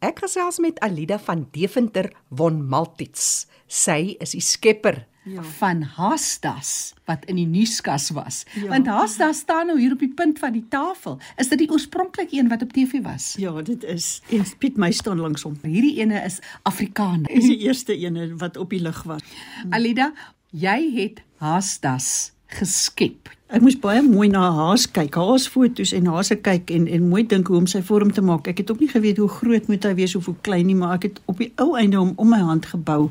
Ek gesels met Alida van Deventer von Maltitz. Sy is die skepper ja. van Haasdas wat in die nuuskas was. Ja. Want Haasdas staan nou hier op die punt van die tafel. Is dit die oorspronklike een wat op TV was? Ja, dit is. En Piet my staan langs hom. Hierdie ene is Afrikaner. Dis die eerste ene wat op die lig was. Alida, jy het Haasdas geskep. Ek moes baie mooi na haas kyk, haas foto's en haas kyk en en mooi dink hoe om sy vorm te maak. Ek het ook nie geweet hoe groot moet hy wees of hoe klein nie, maar ek het op die ou einde hom om my hand gebou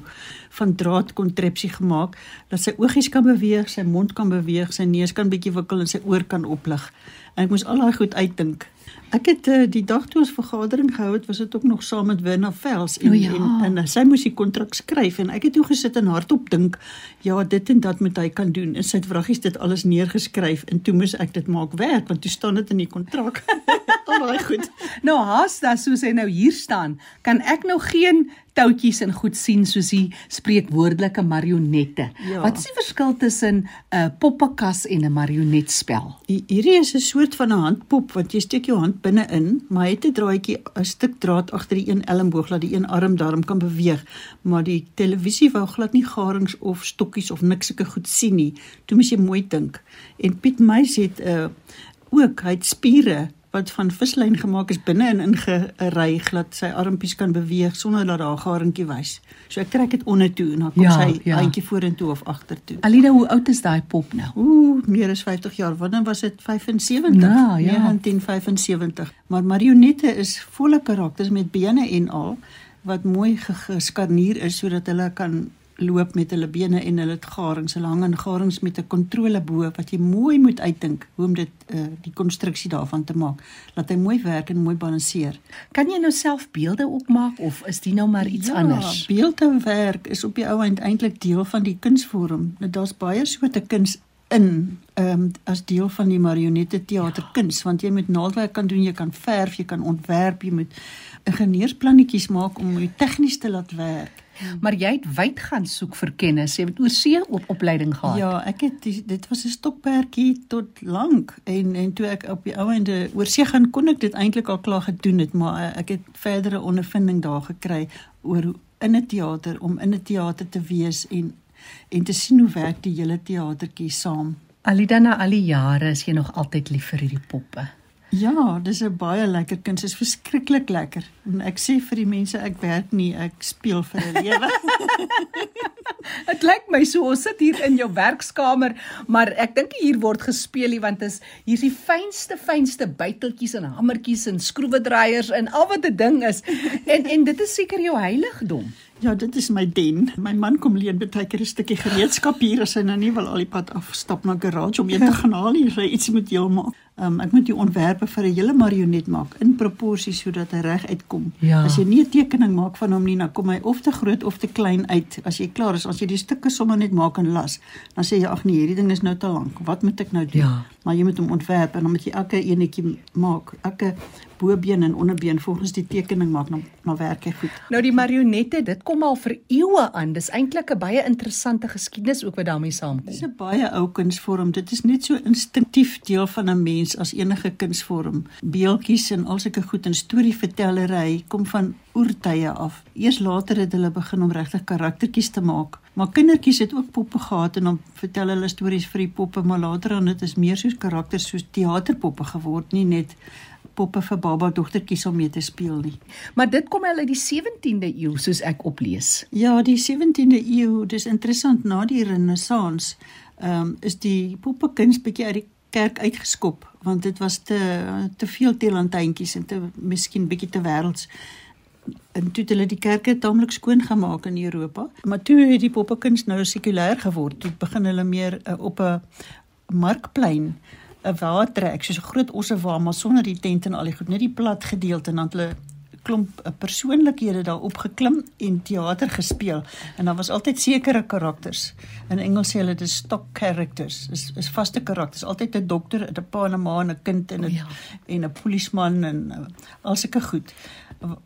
van draad kontrepsie gemaak dat sy oogies kan beweeg, sy mond kan beweeg, sy neus kan bietjie wikkel en sy oor kan oplig. En ek moes al daai goed uitdink. Ek het uh, die dag toe ons vergadering gehou het, was dit ook nog saam met Werner Vels en, ja. en en sy moes die kontrak skryf en ek het toe gesit en hardop dink, ja, dit en dat moet hy kan doen. En sy het vragies dit alles neergeskryf en toe moes ek dit maak werk want toe staan dit in die kontrak. Al daai goed. Nou haas dat soos hy nou hier staan, kan ek nou geen touwtjies en goed sien soos die spreekwoordelike marionette. Ja. Wat is die verskil tussen 'n uh, poppekas en 'n marionetspel? Hierdie is 'n soort van 'n handpop wat jy steek jou hand binne-in, maar hy het 'n draadjie, 'n stuk draad agter die een elmboog laat die een arm daarom kan beweeg, maar die televisie wou glad nie garings of stokkies of niks sulke goed sien nie. Toe moet jy mooi dink. En Piet Meis het 'n uh, ook hy het spiere wat van vislyn gemaak is binne en ingery glad sy armpies kan beweeg sonder dat daar 'n garingkie wys. So ek trek dit onder toe en dan kom ja, sy ja. eentjie vorentoe of agtertoe. Alida, hoe oud is daai pop nou? Ooh, meer as 50 jaar. Wanneer was dit 75? Nou, ja. 1975. Maar marionette is volle karakters met bene en al wat mooi geskarnier is sodat hulle kan loop met hulle bene en hulle het garings, hulle hang in garings met 'n kontrole bo wat jy mooi moet uitdink hoe om dit uh, die konstruksie daarvan te maak. Laat hy mooi werk en mooi balanseer. Kan jy nou self beelde opmaak of is dit nou maar iets ja, anders? Ja, beeldewerk is op die ou end eintlik deel van die kunsvorm. Nou, Daar's baie soorte kuns in ehm um, as deel van die marionette teaterkuns ja. want jy moet naaldwerk kan doen, jy kan verf, jy kan ontwerp, jy moet ingenieursplannetjies maak om dit tegnies te laat werk. Maar jy het wyd gaan soek vir kennis. Jy het oorsee op opleiding gehad. Ja, ek het die, dit was 'n stokperdjie tot lank en en toe ek op die ou ende oorsee gaan kon ek dit eintlik al klaar gedoen het, maar eh, ek het verdere ondervinding daar gekry oor in 'n teater om in 'n teater te wees en en te sien hoe werk die hele teatertjie saam. Alida na al die jare is jy nog altyd lief vir hierdie poppe. Ja, dis 'n baie lekker kuns, is verskriklik lekker. En ek sê vir die mense ek werk nie, ek speel vir 'n lewe. Dit lyk my so ons sit hier in jou werkskamer, maar ek dink hier word gespeel nie want is hier's die fynste fynste byteltjies en hamertjies en skroewedraaiers en al wat 'n ding is. En en dit is seker jou heiligdom. Ja, dit is my den. My man kom leen baie keer 'n stukkie gereedskap hier as hy nou nie wil al die pad afstap na garage om een te gaan haal nie, hy iets moet heel maak. Um, ek moet die ontwerpe vir 'n hele marionet maak in proporsie sodat hy reg uitkom. Ja. As jy nie 'n tekening maak van hom nie, dan kom hy of te groot of te klein uit. As jy klaar is, as jy die stukke sommer net maak en las, dan sê jy ag nee, hierdie ding is nou te lank. Wat moet ek nou doen? Ja. Maar jy moet hom ontwerp en dan moet jy elke enetjie maak. Elke bobeen en onderbeen volgens die tekening maak dan dan werk hy goed. Nou die marionette, dit kom al vir eeue aan. Dis eintlik 'n baie interessante geskiedenis ook wat daarmee saamkom. Dis 'n baie ou kunsvorm. Dit is net so instinktief deel van 'n mens as enige kunsvorm. Beeltjies en al sulke goed en storievertellery kom van oertye af. Eers later het hulle begin om regtig karaktertjies te maak. Maar kindertjies het ook poppe gehad en dan vertel hulle stories vir die poppe, maar later dan dit is meer soos karakters soos teaterpoppe geword, nie net poppe vir baba dogtertjies om mee te speel nie. Maar dit kom al uit die 17de eeu soos ek oplees. Ja, die 17de eeu, dis interessant na die renessans, ehm um, is die poppekuns bietjie uit die kerk uitgeskop want dit was te te veel teelantuintjies en te miskien bietjie te wêrelds. En toe het hulle die kerke taamlik skoon gemaak in Europa. Maar toe het die poppekuns nou sekulêr geword. Toe begin hulle meer uh, op 'n markplein 'n waar trek soos 'n groot ossewaar maar sonder die tent en al die goed net die plat gedeelte en dan hulle klomp eh, persoonlikhede daarop geklim en teater gespeel. En daar was altyd sekere karakters. In Engels sê hulle dit stock characters. Is is vaste karakters. Altyd 'n dokter 'n pa en 'n ma en 'n kind en 'n oh, ja. en 'n polisieman en uh, al sulke goed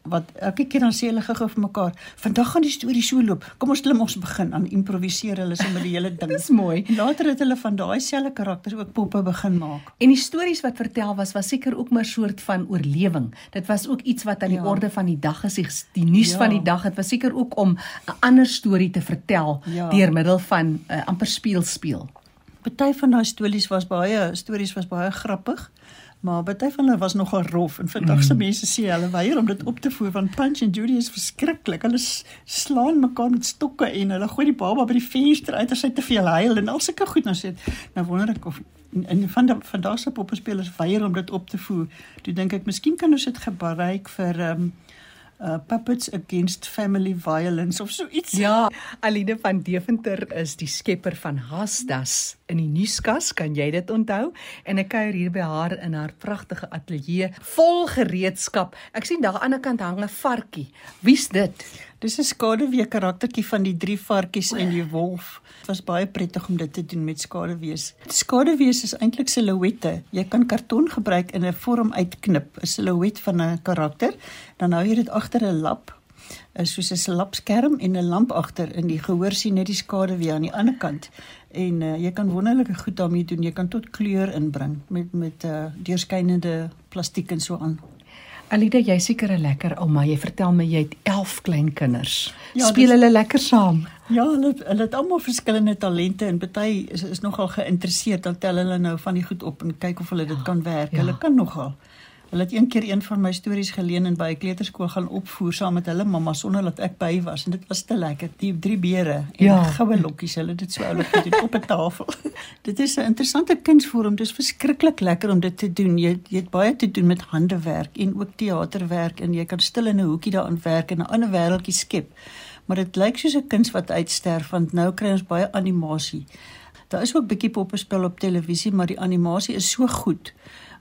wat elke keer dan sê hulle gou-gou vir mekaar, "Vandag gaan die storie so loop. Kom ons klim ons begin aan improviseer hulle sommer die hele ding." Dis mooi. En later het hulle van daai selfde karakters ook poppe begin maak. En die stories wat vertel was was seker ook maar soort van oorlewing. Dit was ook iets wat aan die Ja. orde van die dag is, die, nuus Ja. van die dag. Dit was seker ook om 'n ander storie te vertel Ja. deur middel van uh, amper speel speel. Party van daai stories was baie stories was baie grappig. Maar party van hulle was nogal rof en vandag se mense sê hulle weier om dit op te voer want Punch and Judy is verskriklik. Hulle slaan mekaar met stokke en hulle gooi die baba by die venster uit as hy te veel huil en al sulke goed nou sê. Nou wonder ek of en van die vandag se poppespelers weier om dit op te voer. Toe dink ek miskien kan ons dit gebruik vir ehm um, uh puppets against family violence of so iets. Ja, Aline van Deventer is die skepper van Hasdas in die nuuskas, kan jy dit onthou? En ek kuier hier by haar in haar pragtige ateljee vol gereedskap. Ek sien daar aan die ander kant hang 'n varkie. Wie's dit? Dis 'n skaduwee karaktertjie van die drie varkies en die wolf. Dit was baie prettig om dit te doen met skaduwees. Skaduwees is eintlik silhouette. Jy kan karton gebruik in 'n vorm uitknip, 'n silhouet van 'n karakter, dan hou jy dit agter 'n lap, is soos 'n lapskerm en 'n lamp agter in die gehoor sien net die skaduwee aan die ander kant. En uh, jy kan wonderlike goed daarmee doen. Jy kan tot kleur inbring met met uh, deurskynende plastiek en so aan. Alida, jy seker 'n lekker ouma. Jy vertel my jy het 11 kleinkinders. Ja, Speel dis- hulle lekker saam? Ja, hulle hulle het almal verskillende talente en party is, is nogal geïnteresseerd. Dan tel hulle nou van die goed op en kyk of hulle dit kan werk. ja. Hulle kan nogal. Hulle het een keer een van my stories geleen en by 'n kleuterskool gaan opvoer saam met hulle mamma sonder dat ek by was en dit was te lekker. Die drie beere en Ja. goue lokkies, hulle het dit so oulik gedoen op 'n tafel. dit is 'n interessante kunsvorm. Dit is verskriklik lekker om dit te doen. Jy jy het baie te doen met handewerk en ook teaterwerk en jy kan stil in 'n hoekie daaraan werk en 'n ander wêreldjie skep. Maar dit lyk soos 'n kuns wat uitsterf want nou kry ons baie animasie. Daar is ook bietjie poppespel op televisie, maar die animasie is so goed.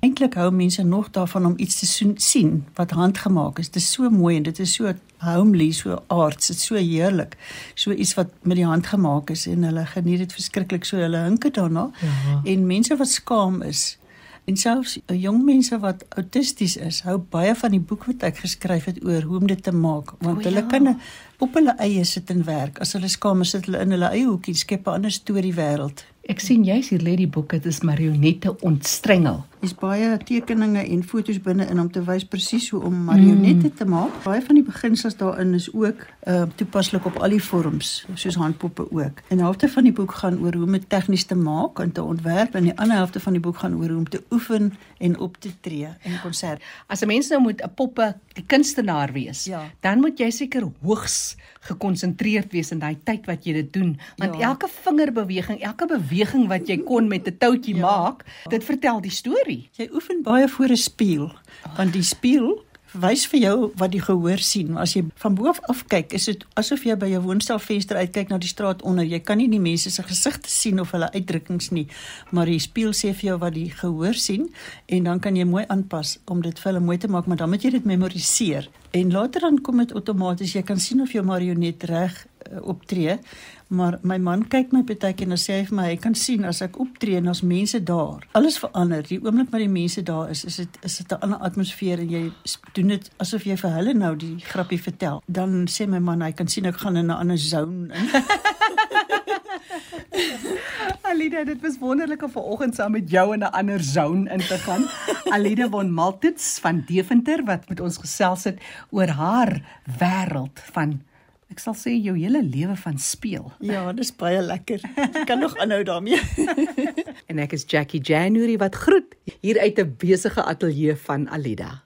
Eintlik hou mense nog daarvan om iets te soen- sien wat handgemaak is. Dit is so mooi en dit is so homely, so arts, dit is so heerlik. So iets wat met die hand gemaak is en hulle geniet dit verskriklik so hulle hinke daarna. Ja. En mense wat skaam is en selfs eh, jong mense wat autisties is, hou baie van die boek wat ek geskryf het oor hoe om dit te maak want O, hulle ja. kan op hulle eie sit en werk. As hulle skaam is, sit hulle in hulle eie hoekie, skep 'n ander storie wêreld. Ek sien jy's hier lê die boek, dit is marionette ontstrengel. Dis baie tekeninge en foto's binne-in om te wys presies hoe om marionette mm. te maak. Baie van die beginsels daarin is ook uh toepaslik op al die vorms, soos handpoppe ook. En 'n helfte van die boek gaan oor hoe om dit tegnies te maak en te ontwerp en die ander helfte van die boek gaan oor hoe om te oefen en op te tree in konsert. As 'n mens nou moet 'n poppe die kunstenaar wees, Ja. dan moet jy seker hoogs gekonsentreerd wees in daai tyd wat jy dit doen, want Ja. elke vingerbeweging, elke beweging wat jy kon met 'n toutjie Ja. maak, dit vertel die storie. Jy oefen baie voor 'n spieël, want die spieël wys vir jou wat die gehoor sien. As jy van bo af kyk, is dit asof jy by jou woonstelvenster uitkyk na die straat onder. Jy kan nie die mense se gesigte sien of hulle uitdrukkings nie, maar die spieël sê vir jou wat die gehoor sien en dan kan jy mooi aanpas om dit vir hulle mooi te maak, maar dan moet jy dit memoriseer. En later dan kom dit outomaties. Jy kan sien of jou marionet reg optree. Maar my man kyk my partykeer en dan sê hy vir my hy kan sien as ek optree en as mense daar. Alles verander. Die oomblik wat die mense daar is, is dit is dit 'n ander atmosfeer en jy doen dit asof jy vir hulle nou die grappie vertel. Dan sê my man hy kan sien ek gaan in 'n ander zone in. Alida, dit was wonderlik om vanoggend saam met jou in 'n ander zone in te gaan. Alida von Maltitz van Deventer wat met ons gesels het oor haar wêreld van ek sal sê jou hele lewe van speel. Ja, dis baie lekker. Ek kan nog aanhou daarmee. En ek is Jackie January wat groet hier uit 'n besige ateljee van Alida.